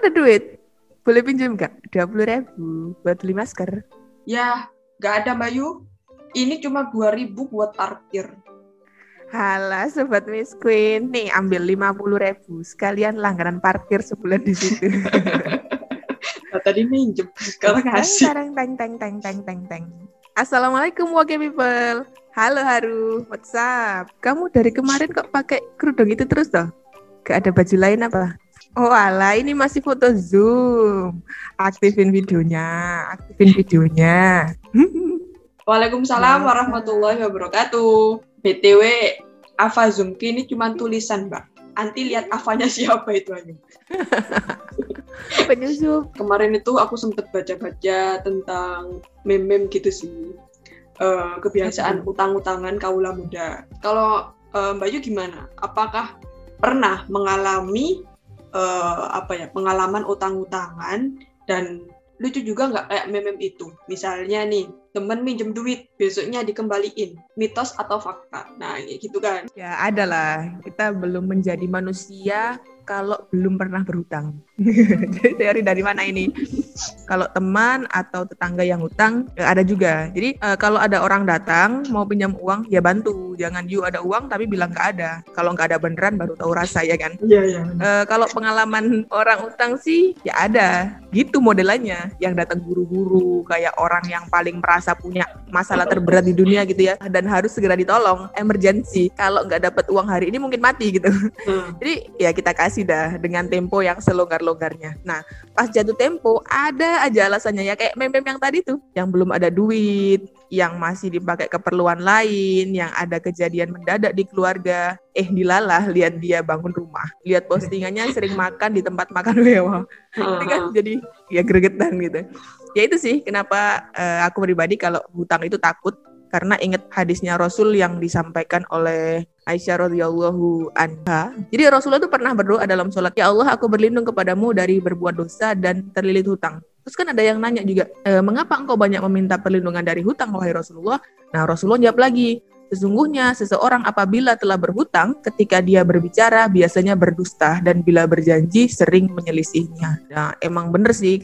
ada duit? Boleh pinjam nggak? Dua puluh ribu buat beli masker. Ya, nggak ada Mbak Yu. Ini cuma dua ribu buat parkir. Halah sobat Miss Queen, nih ambil lima puluh ribu sekalian langganan parkir sebulan di situ. nah, tadi minjem, sekarang kasih. Teng teng teng teng teng teng teng. Assalamualaikum Wake People. Halo Haru, what's up? Kamu dari kemarin kok pakai kerudung itu terus toh? Gak ada baju lain apa? Oh ala, ini masih foto Zoom. Aktifin videonya, aktifin videonya. Waalaikumsalam warahmatullahi wabarakatuh. BTW, Ava Zoomki ini cuma tulisan, Mbak. Nanti lihat Avanya siapa itu aja. Penyusup. Kemarin itu aku sempat baca-baca tentang meme-meme gitu sih. Uh, kebiasaan utang-utangan kaula muda. Kalau uh, Mbak Yu gimana? Apakah pernah mengalami uh, apa ya pengalaman utang-utangan dan lucu juga nggak kayak meme itu. Misalnya nih temen minjem duit besoknya dikembaliin. Mitos atau fakta? Nah gitu kan. Ya ada lah. Kita belum menjadi manusia kalau belum pernah berhutang. Jadi teori dari mana ini? Kalau teman atau tetangga yang hutang ya ada juga. Jadi uh, kalau ada orang datang mau pinjam uang ya bantu. Jangan you ada uang tapi bilang nggak ada. Kalau nggak ada beneran baru tahu rasa ya kan. Iya iya. Uh, kalau pengalaman orang utang sih ya ada. Gitu modelannya. Yang datang buru-buru kayak orang yang paling merasa punya masalah terberat di dunia gitu ya dan harus segera ditolong emergency. Kalau nggak dapat uang hari ini mungkin mati gitu. Hmm. Jadi ya kita kasih sih dah dengan tempo yang selonggar-longgarnya. Nah, pas jatuh tempo ada aja alasannya ya kayak meme yang tadi tuh, yang belum ada duit, yang masih dipakai keperluan lain, yang ada kejadian mendadak di keluarga. Eh dilalah lihat dia bangun rumah, lihat postingannya sering makan di tempat makan mewah. Ini kan jadi ya gregetan gitu. Ya itu sih kenapa uh, aku pribadi kalau hutang itu takut karena ingat hadisnya Rasul yang disampaikan oleh Aisyah radhiyallahu anha. Jadi Rasulullah itu pernah berdoa dalam sholat, Ya Allah aku berlindung kepadamu dari berbuat dosa dan terlilit hutang. Terus kan ada yang nanya juga, e, mengapa engkau banyak meminta perlindungan dari hutang, wahai Rasulullah? Nah Rasulullah jawab lagi, Sesungguhnya seseorang apabila telah berhutang, ketika dia berbicara biasanya berdusta dan bila berjanji sering menyelisihinya. Nah, emang bener sih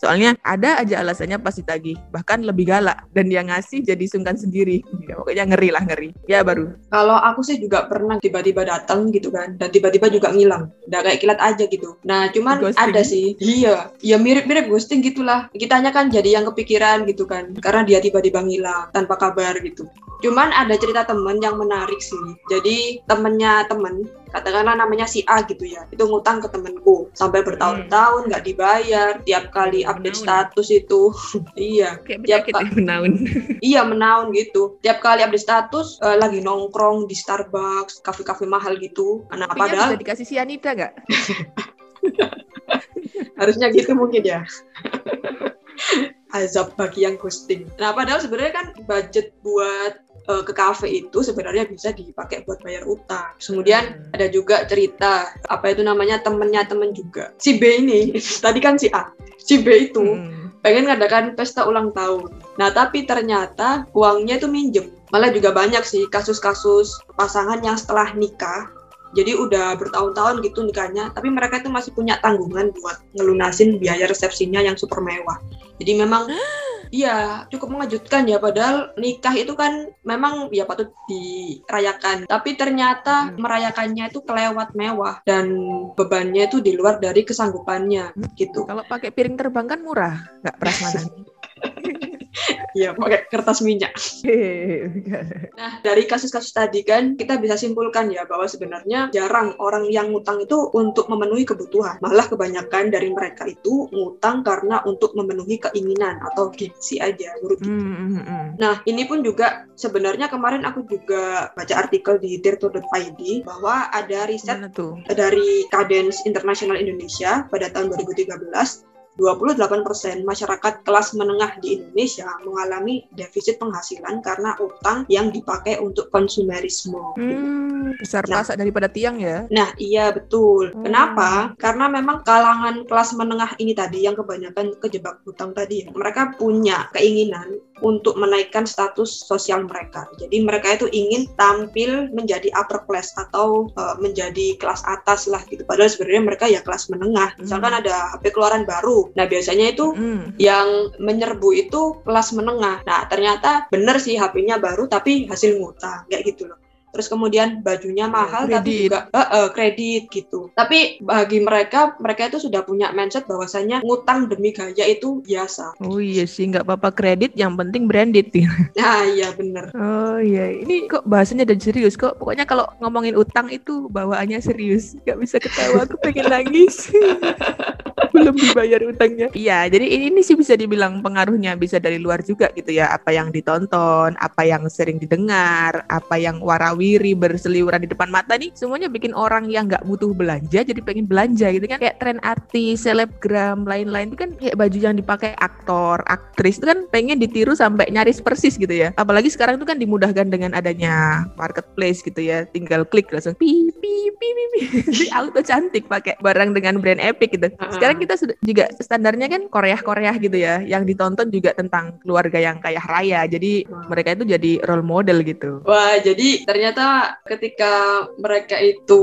Soalnya ada aja alasannya pas ditagih, bahkan lebih galak dan dia ngasih jadi sungkan sendiri. Ya, pokoknya ngeri lah ngeri. Ya baru. Kalau aku sih juga pernah tiba-tiba datang gitu kan, dan tiba-tiba juga ngilang. Udah kayak kilat aja gitu. Nah cuman ghosting. ada sih, iya, ya mirip-mirip ghosting gitulah. Kitanya kan jadi yang kepikiran gitu kan, karena dia tiba-tiba ngilang tanpa kabar gitu. Cuman ada cerita temen yang menarik sih. Jadi temennya temen katakanlah namanya si A gitu ya itu ngutang ke temenku. Sampai bertahun-tahun nggak dibayar tiap kali update menaun. status itu. Iya. Kayak tiap ya, menaun. Iya menaun gitu. Tiap kali update status uh, lagi nongkrong di Starbucks kafe-kafe mahal gitu. Anak apa bisa dikasih sianida nggak? Harusnya gitu mungkin ya. Azab bagi yang ghosting. Nah, padahal sebenarnya kan budget buat uh, ke kafe itu sebenarnya bisa dipakai buat bayar utang. Kemudian hmm. ada juga cerita apa itu namanya temennya temen juga. Si B ini tadi kan si A, si B itu hmm. pengen ngadakan pesta ulang tahun. Nah tapi ternyata uangnya itu minjem. Malah juga banyak sih kasus-kasus pasangan yang setelah nikah jadi udah bertahun-tahun gitu nikahnya tapi mereka itu masih punya tanggungan buat ngelunasin biaya resepsinya yang super mewah jadi memang Iya, cukup mengejutkan ya. Padahal nikah itu kan memang ya patut dirayakan. Tapi ternyata hmm. merayakannya itu kelewat mewah dan bebannya itu di luar dari kesanggupannya gitu. Kalau pakai piring terbang kan murah, nggak prasmanan. Iya, pakai kertas minyak. nah, dari kasus-kasus tadi kan kita bisa simpulkan ya bahwa sebenarnya jarang orang yang ngutang itu untuk memenuhi kebutuhan. Malah kebanyakan dari mereka itu ngutang karena untuk memenuhi keinginan atau gengsi aja menurut mm -hmm. Nah, ini pun juga sebenarnya kemarin aku juga baca artikel di tirto.id bahwa ada riset dari Cadence International Indonesia pada tahun 2013 28% masyarakat kelas menengah di Indonesia mengalami defisit penghasilan karena utang yang dipakai untuk konsumerisme. Hmm, besar nah, pasak daripada tiang ya? Nah, iya betul. Hmm. Kenapa? Karena memang kalangan kelas menengah ini tadi yang kebanyakan kejebak hutang tadi, mereka punya keinginan untuk menaikkan status sosial mereka. Jadi mereka itu ingin tampil menjadi upper class atau uh, menjadi kelas atas lah gitu. Padahal sebenarnya mereka ya kelas menengah. Misalkan hmm. ada HP keluaran baru. Nah biasanya itu hmm. yang menyerbu itu kelas menengah. Nah ternyata bener sih HP-nya baru tapi hasil ngutang kayak gitu loh terus kemudian bajunya mahal kredit. tapi juga uh, uh, kredit gitu. Tapi bagi mereka mereka itu sudah punya mindset bahwasanya ngutang demi gaya itu biasa. Oh iya sih nggak apa-apa kredit yang penting branded. Nah iya bener. Oh iya ini kok bahasanya jadi serius kok. Pokoknya kalau ngomongin utang itu bawaannya serius. Gak bisa ketawa aku pengen nangis. belum dibayar utangnya. Iya, jadi ini, ini sih bisa dibilang pengaruhnya bisa dari luar juga gitu ya. Apa yang ditonton, apa yang sering didengar, apa yang warawiri berseliweran di depan mata nih, semuanya bikin orang yang nggak butuh belanja jadi pengen belanja gitu kan. Kayak tren artis, selebgram, lain-lain itu kan kayak baju yang dipakai aktor, aktris itu kan pengen ditiru sampai nyaris persis gitu ya. Apalagi sekarang itu kan dimudahkan dengan adanya marketplace gitu ya. Tinggal klik langsung pi pi pi pi, pi. auto cantik pakai barang dengan brand epic gitu. Sekarang kita sudah juga standarnya kan Korea-Korea gitu ya, yang ditonton juga tentang keluarga yang kaya raya. Jadi mereka itu jadi role model gitu. Wah, jadi ternyata ketika mereka itu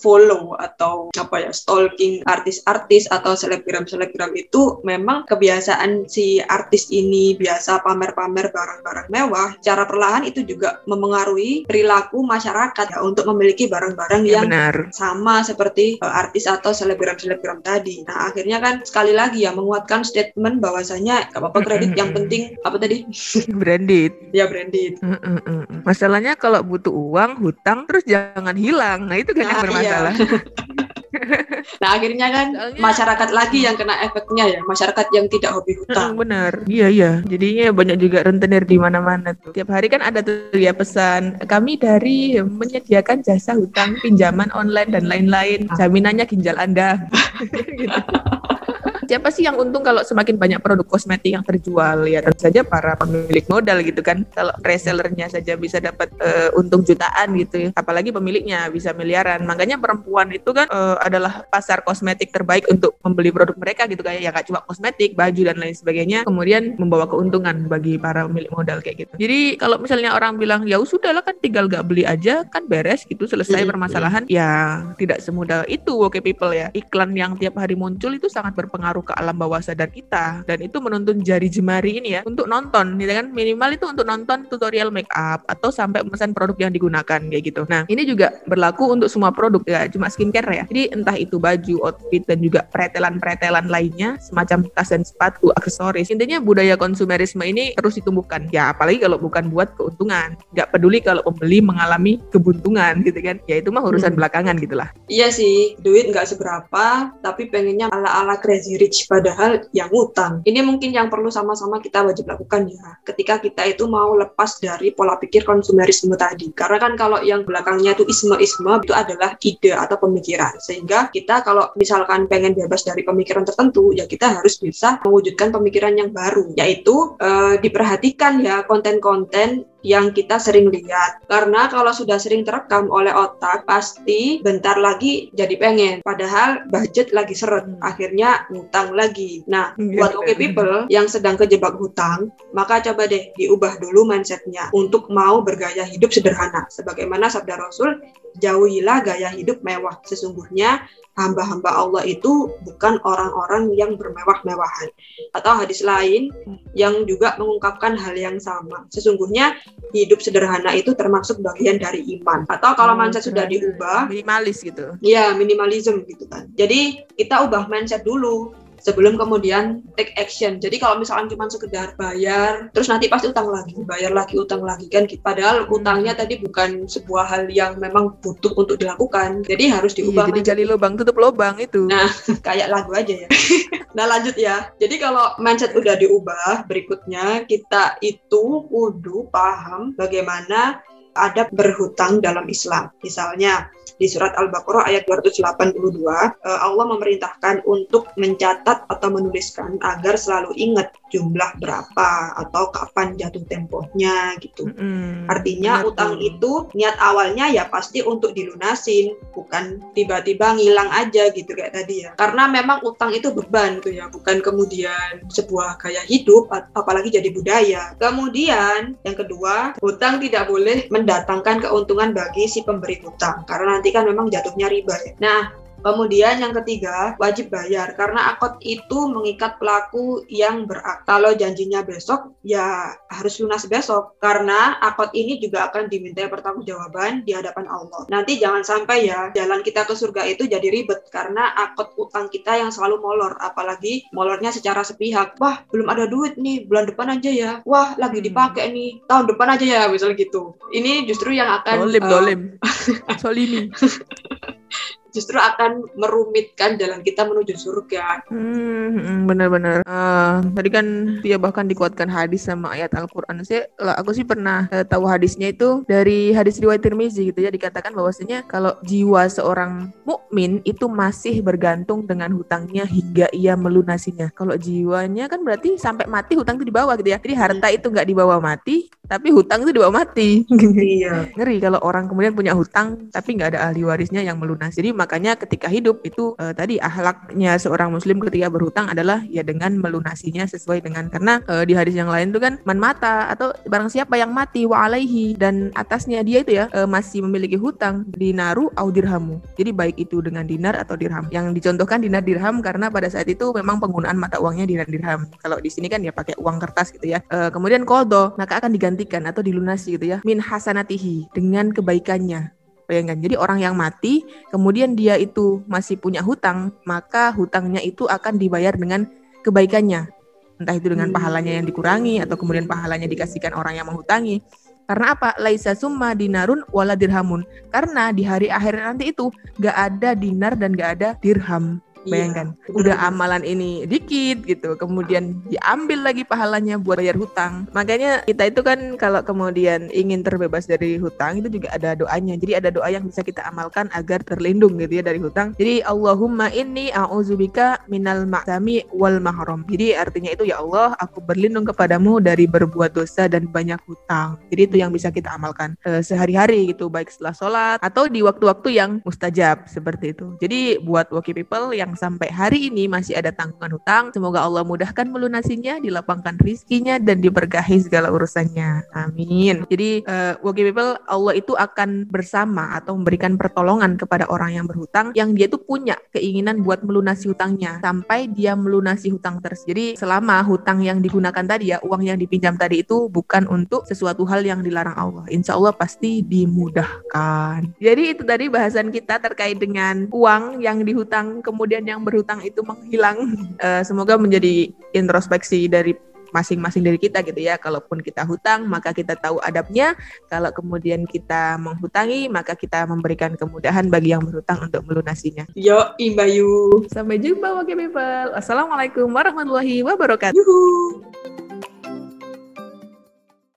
follow atau apa ya, stalking artis-artis atau selebgram-selebgram itu memang kebiasaan si artis ini biasa pamer-pamer barang-barang mewah, cara perlahan itu juga memengaruhi perilaku masyarakat ya untuk memiliki barang-barang ya, yang benar. sama seperti uh, artis atau selebgram-selebgram tadi. Nah, akhirnya kan sekali lagi ya menguatkan statement bahwasanya gak apa-apa kredit yang penting apa tadi? Branded. Ya branded. Masalahnya kalau butuh uang hutang terus jangan hilang. Nah itu kan nah, yang bermasalah. Iya. nah akhirnya kan Soalnya, masyarakat lagi yang kena efeknya ya masyarakat yang tidak hobi hutang. benar. Iya iya. Jadinya banyak juga rentenir di mana-mana tuh. Tiap hari kan ada tuh ya pesan kami dari menyediakan jasa hutang pinjaman online dan lain-lain. Jaminannya ginjal anda 생각이 나. Siapa sih yang untung kalau semakin banyak produk kosmetik yang terjual? Ya tentu saja para pemilik modal gitu kan. Kalau resellernya saja bisa dapat uh, untung jutaan gitu ya. Apalagi pemiliknya bisa miliaran. Makanya perempuan itu kan uh, adalah pasar kosmetik terbaik untuk membeli produk mereka gitu kayak ya gak cuma kosmetik baju dan lain sebagainya. Kemudian membawa keuntungan bagi para pemilik modal kayak gitu. Jadi kalau misalnya orang bilang ya sudahlah kan tinggal gak beli aja kan beres gitu selesai permasalahan ya tidak semudah itu oke okay, people ya. Iklan yang tiap hari muncul itu sangat berpengaruh berpengaruh ke alam bawah sadar kita. Dan itu menuntun jari jemari ini ya untuk nonton gitu kan. Minimal itu untuk nonton tutorial make up atau sampai pemesan produk yang digunakan kayak gitu. Nah ini juga berlaku untuk semua produk ya cuma skincare ya. Jadi entah itu baju outfit dan juga pretelan-pretelan lainnya semacam tas dan sepatu aksesoris. Intinya budaya konsumerisme ini terus ditumbuhkan. Ya apalagi kalau bukan buat keuntungan. Nggak peduli kalau pembeli mengalami kebuntungan gitu kan. Ya itu mah urusan hmm. belakangan gitulah. Iya sih duit nggak seberapa tapi pengennya ala-ala crazy rich rich padahal yang utang. Ini mungkin yang perlu sama-sama kita wajib lakukan ya ketika kita itu mau lepas dari pola pikir konsumerisme tadi. Karena kan kalau yang belakangnya itu isme-isme itu adalah ide atau pemikiran. Sehingga kita kalau misalkan pengen bebas dari pemikiran tertentu ya kita harus bisa mewujudkan pemikiran yang baru yaitu eh, diperhatikan ya konten-konten yang kita sering lihat. Karena kalau sudah sering terekam oleh otak, pasti bentar lagi jadi pengen. Padahal budget lagi seret, hmm. akhirnya ngutang lagi. Nah, iya, buat oke okay people yang sedang kejebak hutang, maka coba deh diubah dulu mindsetnya untuk mau bergaya hidup sederhana. Sebagaimana sabda Rasul, jauhilah gaya hidup mewah. Sesungguhnya hamba-hamba Allah itu bukan orang-orang yang bermewah-mewahan. Atau hadis lain yang juga mengungkapkan hal yang sama. Sesungguhnya hidup sederhana itu termasuk bagian dari iman. Atau kalau hmm, mindset sudah diubah, minimalis gitu. Ya, minimalism gitu kan. Jadi kita ubah mindset dulu sebelum kemudian take action. Jadi kalau misalkan cuma sekedar bayar, terus nanti pasti utang lagi, bayar lagi, utang lagi kan. Padahal utangnya tadi bukan sebuah hal yang memang butuh untuk dilakukan. Jadi harus iya, diubah. Iya, jadi gali lubang tutup lubang itu. Nah, kayak lagu aja ya. nah lanjut ya. Jadi kalau mindset udah diubah, berikutnya kita itu kudu paham bagaimana ada berhutang dalam Islam. Misalnya, di surat Al-Baqarah ayat 282 uh, Allah memerintahkan untuk mencatat atau menuliskan agar selalu ingat jumlah berapa atau kapan jatuh tempohnya gitu. Mm, Artinya betul. utang itu niat awalnya ya pasti untuk dilunasin, bukan tiba-tiba ngilang aja gitu kayak tadi ya. Karena memang utang itu beban tuh ya, bukan kemudian sebuah gaya hidup apalagi jadi budaya. Kemudian yang kedua, hutang tidak boleh mendatangkan keuntungan bagi si pemberi hutang karena nanti kan memang jatuhnya riba ya. Nah, Kemudian yang ketiga, wajib bayar karena akad itu mengikat pelaku yang berak. Kalau janjinya besok, ya harus lunas besok karena akad ini juga akan diminta pertanggungjawaban di hadapan Allah. Nanti jangan sampai ya jalan kita ke surga itu jadi ribet karena akad utang kita yang selalu molor, apalagi molornya secara sepihak. Wah, belum ada duit nih, bulan depan aja ya. Wah, lagi dipakai nih, tahun depan aja ya, misalnya gitu. Ini justru yang akan dolim, uh, dolim. Solimi. justru akan merumitkan jalan kita menuju surga. Hmm, benar-benar. Uh, tadi kan dia bahkan dikuatkan hadis sama ayat Al-Quran. Saya, aku sih pernah uh, tahu hadisnya itu dari hadis riwayat Tirmizi gitu ya dikatakan bahwasanya kalau jiwa seorang mukmin itu masih bergantung dengan hutangnya hingga ia melunasinya. Kalau jiwanya kan berarti sampai mati hutang itu dibawa gitu ya. Jadi harta itu nggak dibawa mati, tapi hutang itu dibawa mati. Iya. Ngeri kalau orang kemudian punya hutang tapi nggak ada ahli warisnya yang melunasi. Jadi makanya ketika hidup itu uh, tadi ahlaknya seorang muslim ketika berhutang adalah ya dengan melunasinya sesuai dengan karena uh, di hadis yang lain itu kan man mata atau barang siapa yang mati wa alaihi dan atasnya dia itu ya uh, masih memiliki hutang dinaru au dirhamu. Jadi baik itu dengan dinar atau dirham. Yang dicontohkan dinar dirham karena pada saat itu memang penggunaan mata uangnya dinar dirham. Kalau di sini kan ya pakai uang kertas gitu ya. Uh, kemudian kodo maka akan digantikan atau dilunasi gitu ya min hasanatihi dengan kebaikannya Bayangkan, jadi orang yang mati, kemudian dia itu masih punya hutang, maka hutangnya itu akan dibayar dengan kebaikannya. Entah itu dengan pahalanya yang dikurangi, atau kemudian pahalanya dikasihkan orang yang menghutangi. Karena apa? Laisa summa dinarun wala dirhamun. Karena di hari akhir nanti itu gak ada dinar dan gak ada dirham. Iya, Bayangkan, iya, udah amalan ini dikit gitu, kemudian diambil lagi pahalanya buat bayar hutang. Makanya kita itu kan kalau kemudian ingin terbebas dari hutang itu juga ada doanya. Jadi ada doa yang bisa kita amalkan agar terlindung gitu ya dari hutang. Jadi Allahumma inni a'udzubika minal ma'sami wal mahram. Jadi artinya itu ya Allah, aku berlindung kepadamu dari berbuat dosa dan banyak hutang. Jadi itu yang bisa kita amalkan e, sehari-hari gitu, baik setelah sholat atau di waktu-waktu yang mustajab seperti itu. Jadi buat working people yang sampai hari ini masih ada tanggungan hutang. Semoga Allah mudahkan melunasinya, dilapangkan rizkinya, dan diberkahi segala urusannya. Amin. Jadi, uh, working people, Allah itu akan bersama atau memberikan pertolongan kepada orang yang berhutang yang dia tuh punya keinginan buat melunasi hutangnya sampai dia melunasi hutang tersebut. Jadi, selama hutang yang digunakan tadi ya, uang yang dipinjam tadi itu bukan untuk sesuatu hal yang dilarang Allah. Insya Allah pasti dimudahkan. Jadi, itu tadi bahasan kita terkait dengan uang yang dihutang kemudian yang berhutang itu menghilang. Uh, semoga menjadi introspeksi dari masing-masing dari kita gitu ya. Kalaupun kita hutang, maka kita tahu adabnya. Kalau kemudian kita menghutangi, maka kita memberikan kemudahan bagi yang berhutang untuk melunasinya. Yo, Imbayu. Sampai jumpa, Wakil People. Assalamualaikum warahmatullahi wabarakatuh. Yuhu.